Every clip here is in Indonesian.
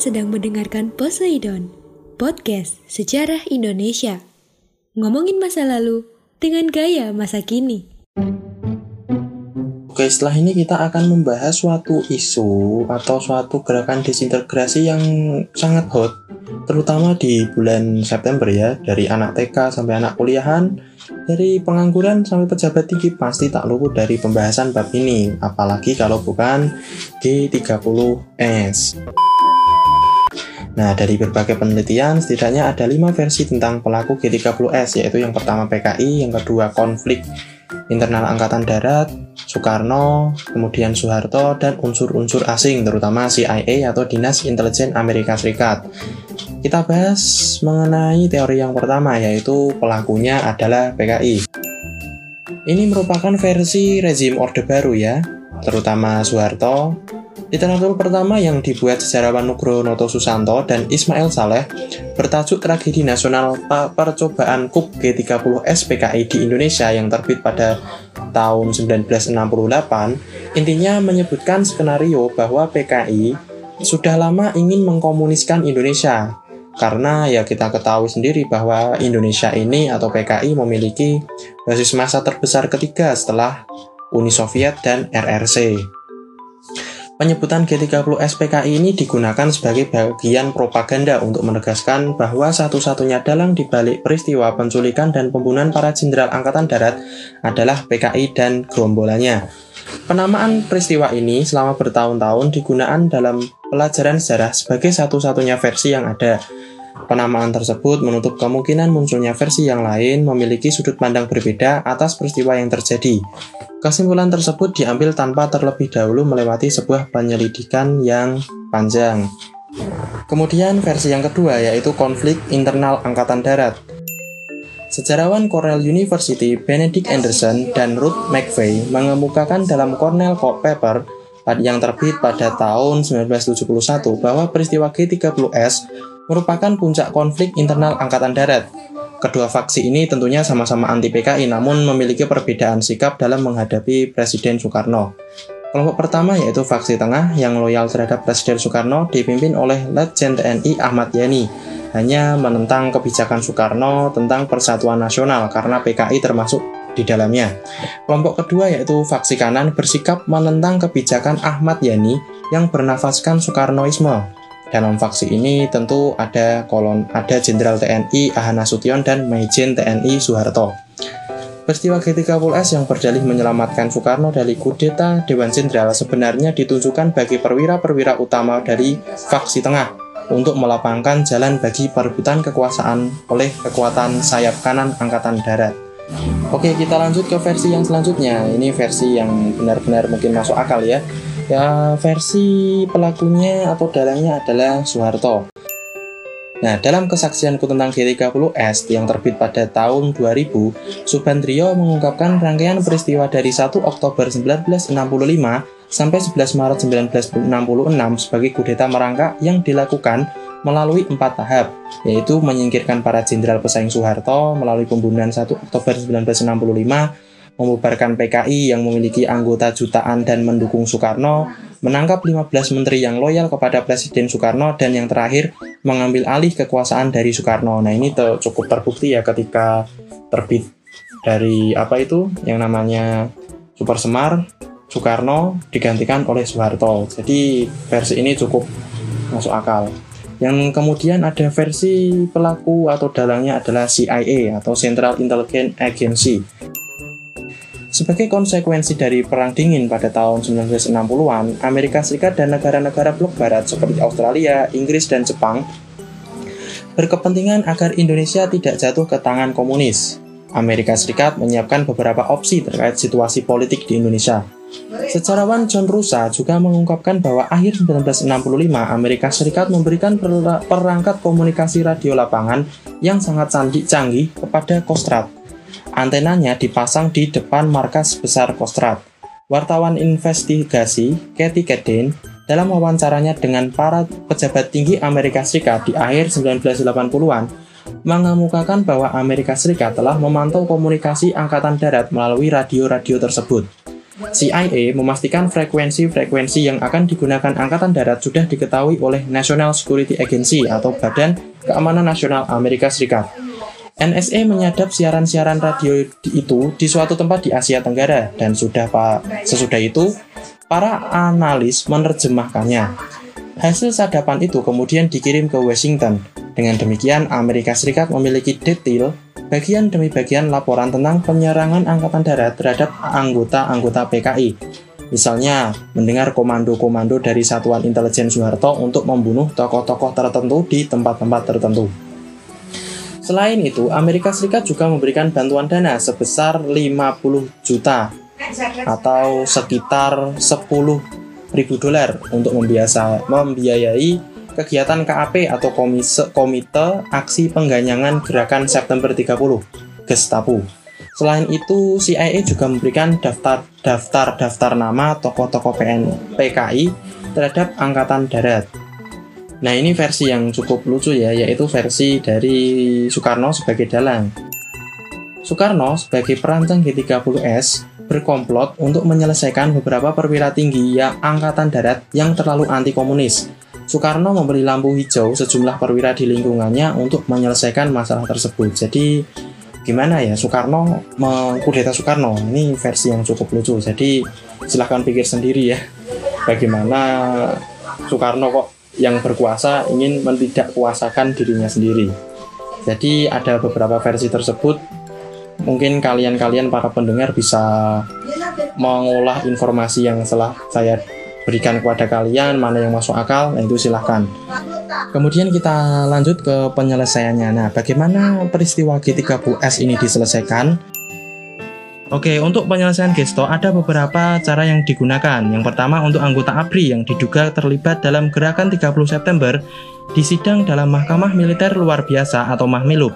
Sedang mendengarkan Poseidon, podcast sejarah Indonesia. Ngomongin masa lalu dengan gaya masa kini. Oke, setelah ini kita akan membahas suatu isu atau suatu gerakan disintegrasi yang sangat hot, terutama di bulan September ya, dari anak TK sampai anak kuliahan, dari pengangguran sampai pejabat tinggi pasti tak luput dari pembahasan bab ini, apalagi kalau bukan G30S. Nah, dari berbagai penelitian, setidaknya ada lima versi tentang pelaku G30S, yaitu yang pertama PKI, yang kedua konflik internal Angkatan Darat, Soekarno, kemudian Soeharto, dan unsur-unsur asing, terutama CIA atau Dinas Intelijen Amerika Serikat. Kita bahas mengenai teori yang pertama, yaitu pelakunya adalah PKI. Ini merupakan versi rezim Orde Baru ya, terutama Soeharto, Literatur pertama yang dibuat sejarawan Nugroho Noto Susanto dan Ismail Saleh bertajuk Tragedi Nasional Percobaan KUP G30 SPKI di Indonesia yang terbit pada tahun 1968 intinya menyebutkan skenario bahwa PKI sudah lama ingin mengkomuniskan Indonesia karena ya kita ketahui sendiri bahwa Indonesia ini atau PKI memiliki basis masa terbesar ketiga setelah Uni Soviet dan RRC. Penyebutan G30 SPKI ini digunakan sebagai bagian propaganda untuk menegaskan bahwa satu-satunya dalang di balik peristiwa penculikan dan pembunuhan para jenderal Angkatan Darat adalah PKI dan gerombolannya. Penamaan peristiwa ini selama bertahun-tahun digunakan dalam pelajaran sejarah sebagai satu-satunya versi yang ada. Penamaan tersebut menutup kemungkinan munculnya versi yang lain memiliki sudut pandang berbeda atas peristiwa yang terjadi. Kesimpulan tersebut diambil tanpa terlebih dahulu melewati sebuah penyelidikan yang panjang. Kemudian versi yang kedua yaitu konflik internal Angkatan Darat. Sejarawan Cornell University Benedict Anderson dan Ruth McVeigh mengemukakan dalam Cornell Paper yang terbit pada tahun 1971 bahwa peristiwa G30S merupakan puncak konflik internal Angkatan Darat Kedua faksi ini tentunya sama-sama anti PKI namun memiliki perbedaan sikap dalam menghadapi Presiden Soekarno. Kelompok pertama yaitu faksi tengah yang loyal terhadap Presiden Soekarno dipimpin oleh Letjen TNI Ahmad Yani hanya menentang kebijakan Soekarno tentang persatuan nasional karena PKI termasuk di dalamnya. Kelompok kedua yaitu faksi kanan bersikap menentang kebijakan Ahmad Yani yang bernafaskan Soekarnoisme dalam faksi ini tentu ada kolon ada Jenderal TNI Ahana Sution dan Majen TNI Soeharto. Peristiwa G30S yang berdalih menyelamatkan Soekarno dari kudeta Dewan Jenderal sebenarnya ditunjukkan bagi perwira-perwira utama dari faksi tengah untuk melapangkan jalan bagi perebutan kekuasaan oleh kekuatan sayap kanan Angkatan Darat. Oke, kita lanjut ke versi yang selanjutnya. Ini versi yang benar-benar mungkin masuk akal ya. Ya, versi pelakunya atau dalangnya adalah Soeharto. Nah, dalam kesaksianku tentang G30S yang terbit pada tahun 2000, Subandrio mengungkapkan rangkaian peristiwa dari 1 Oktober 1965 sampai 11 Maret 1966 sebagai kudeta merangkak yang dilakukan melalui empat tahap, yaitu menyingkirkan para jenderal pesaing Soeharto melalui pembunuhan 1 Oktober 1965, membubarkan PKI yang memiliki anggota jutaan dan mendukung Soekarno, menangkap 15 menteri yang loyal kepada Presiden Soekarno, dan yang terakhir mengambil alih kekuasaan dari Soekarno. Nah ini cukup terbukti ya ketika terbit dari apa itu yang namanya Super Semar, Soekarno digantikan oleh Soeharto. Jadi versi ini cukup masuk akal. Yang kemudian ada versi pelaku atau dalangnya adalah CIA atau Central Intelligence Agency sebagai konsekuensi dari Perang Dingin pada tahun 1960-an, Amerika Serikat dan negara-negara blok barat seperti Australia, Inggris, dan Jepang berkepentingan agar Indonesia tidak jatuh ke tangan komunis. Amerika Serikat menyiapkan beberapa opsi terkait situasi politik di Indonesia. Sejarawan John Rusa juga mengungkapkan bahwa akhir 1965 Amerika Serikat memberikan perangkat komunikasi radio lapangan yang sangat canggih kepada Kostrad Antenanya dipasang di depan markas besar Kostrad. Wartawan investigasi Kathy Kaden dalam wawancaranya dengan para pejabat tinggi Amerika Serikat di akhir 1980-an mengemukakan bahwa Amerika Serikat telah memantau komunikasi angkatan darat melalui radio-radio tersebut. CIA memastikan frekuensi-frekuensi yang akan digunakan Angkatan Darat sudah diketahui oleh National Security Agency atau Badan Keamanan Nasional Amerika Serikat. NSA menyadap siaran-siaran radio itu di suatu tempat di Asia Tenggara dan sudah Pak sesudah itu para analis menerjemahkannya. Hasil sadapan itu kemudian dikirim ke Washington. Dengan demikian, Amerika Serikat memiliki detail bagian demi bagian laporan tentang penyerangan Angkatan Darat terhadap anggota-anggota PKI. Misalnya, mendengar komando-komando dari Satuan Intelijen Soeharto untuk membunuh tokoh-tokoh tertentu di tempat-tempat tertentu. Selain itu, Amerika Serikat juga memberikan bantuan dana sebesar 50 juta atau sekitar 10 ribu dolar untuk membiasa, membiayai kegiatan KAP atau Komise, Komite Aksi Pengganyangan Gerakan September 30, Gestapo. Selain itu, CIA juga memberikan daftar daftar nama tokoh-tokoh PKI terhadap Angkatan Darat. Nah, ini versi yang cukup lucu ya, yaitu versi dari Soekarno sebagai dalang. Soekarno sebagai perancang G30S berkomplot untuk menyelesaikan beberapa perwira tinggi yang angkatan darat yang terlalu anti komunis Soekarno memberi lampu hijau sejumlah perwira di lingkungannya untuk menyelesaikan masalah tersebut. Jadi gimana ya Soekarno mengkudeta Soekarno ini versi yang cukup lucu. Jadi silahkan pikir sendiri ya bagaimana Soekarno kok yang berkuasa ingin tidak kuasakan dirinya sendiri. Jadi ada beberapa versi tersebut. Mungkin kalian-kalian para pendengar bisa mengolah informasi yang telah saya berikan kepada kalian mana yang masuk akal, nah itu silahkan. Kemudian kita lanjut ke penyelesaiannya. Nah, bagaimana peristiwa G30S ini diselesaikan? Oke, untuk penyelesaian gesto ada beberapa cara yang digunakan. Yang pertama untuk anggota ABRI yang diduga terlibat dalam gerakan 30 September disidang dalam Mahkamah Militer Luar Biasa atau Mahmilub.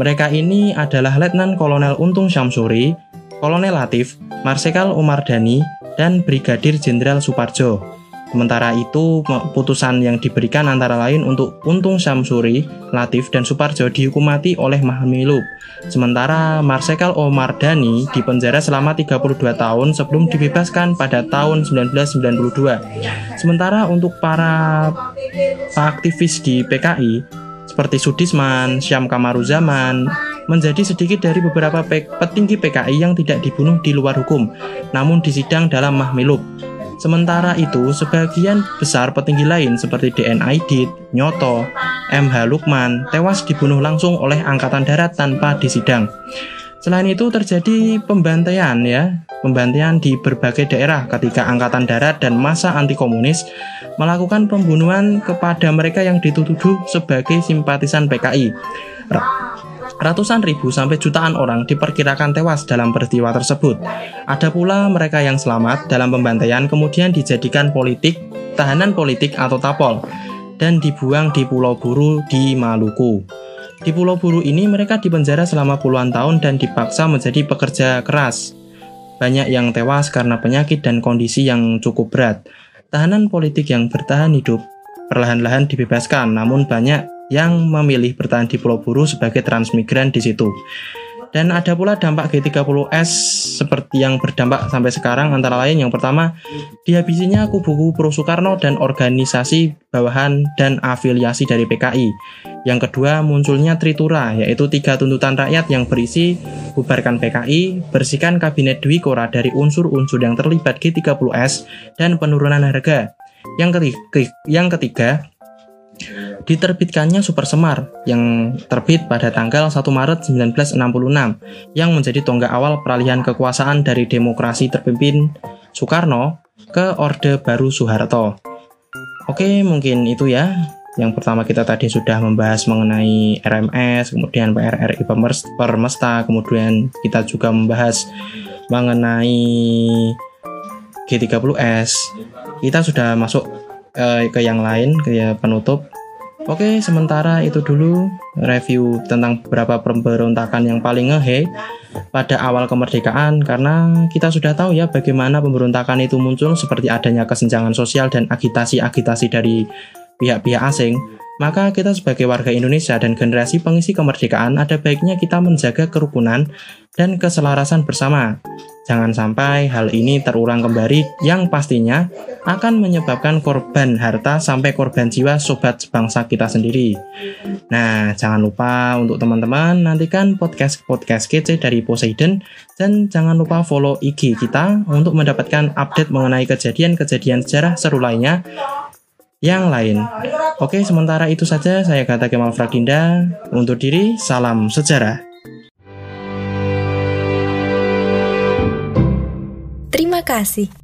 Mereka ini adalah Letnan Kolonel Untung Syamsuri, Kolonel Latif, Marsikal Umar Dhani, dan Brigadir Jenderal Suparjo. Sementara itu, putusan yang diberikan antara lain untuk Untung Samsuri, Latif, dan Suparjo dihukum mati oleh Mahmilub. Sementara Marsekal Omar Dhani dipenjara selama 32 tahun sebelum dibebaskan pada tahun 1992. Sementara untuk para aktivis di PKI, seperti Sudisman, Syam Kamaruzaman, menjadi sedikit dari beberapa petinggi PKI yang tidak dibunuh di luar hukum, namun disidang dalam mahmilub. Sementara itu, sebagian besar petinggi lain seperti DN Aidit, Nyoto, MH Lukman tewas dibunuh langsung oleh Angkatan Darat tanpa disidang. Selain itu terjadi pembantaian ya, pembantaian di berbagai daerah ketika Angkatan Darat dan masa anti komunis melakukan pembunuhan kepada mereka yang dituduh sebagai simpatisan PKI. Ratusan ribu sampai jutaan orang diperkirakan tewas dalam peristiwa tersebut. Ada pula mereka yang selamat dalam pembantaian kemudian dijadikan politik, tahanan politik atau tapol, dan dibuang di Pulau Buru di Maluku. Di Pulau Buru ini mereka dipenjara selama puluhan tahun dan dipaksa menjadi pekerja keras. Banyak yang tewas karena penyakit dan kondisi yang cukup berat. Tahanan politik yang bertahan hidup perlahan-lahan dibebaskan, namun banyak yang memilih bertahan di Pulau Buru sebagai transmigran di situ. Dan ada pula dampak G30S seperti yang berdampak sampai sekarang antara lain yang pertama dihabisinya kubu-kubu pro Soekarno dan organisasi bawahan dan afiliasi dari PKI. Yang kedua munculnya Tritura yaitu tiga tuntutan rakyat yang berisi bubarkan PKI, bersihkan kabinet Dwi Kora dari unsur-unsur yang terlibat G30S dan penurunan harga. Yang ketiga, yang ketiga diterbitkannya Super Semar yang terbit pada tanggal 1 Maret 1966 yang menjadi tonggak awal peralihan kekuasaan dari demokrasi terpimpin Soekarno ke Orde Baru Soeharto. Oke, mungkin itu ya. Yang pertama kita tadi sudah membahas mengenai RMS, kemudian PRRI Permesta, kemudian kita juga membahas mengenai G30S. Kita sudah masuk uh, ke yang lain, ke penutup. Oke, sementara itu dulu review tentang beberapa pemberontakan yang paling ngehe pada awal kemerdekaan karena kita sudah tahu ya bagaimana pemberontakan itu muncul seperti adanya kesenjangan sosial dan agitasi-agitasi dari pihak-pihak asing maka kita sebagai warga Indonesia dan generasi pengisi kemerdekaan ada baiknya kita menjaga kerukunan dan keselarasan bersama. Jangan sampai hal ini terulang kembali yang pastinya akan menyebabkan korban harta sampai korban jiwa sobat bangsa kita sendiri. Nah, jangan lupa untuk teman-teman nantikan podcast-podcast kece dari Poseidon dan jangan lupa follow IG kita untuk mendapatkan update mengenai kejadian-kejadian sejarah seru lainnya yang lain. Oke, sementara itu saja saya kata Kemal Fraginda. Untuk diri, salam sejarah. Terima kasih.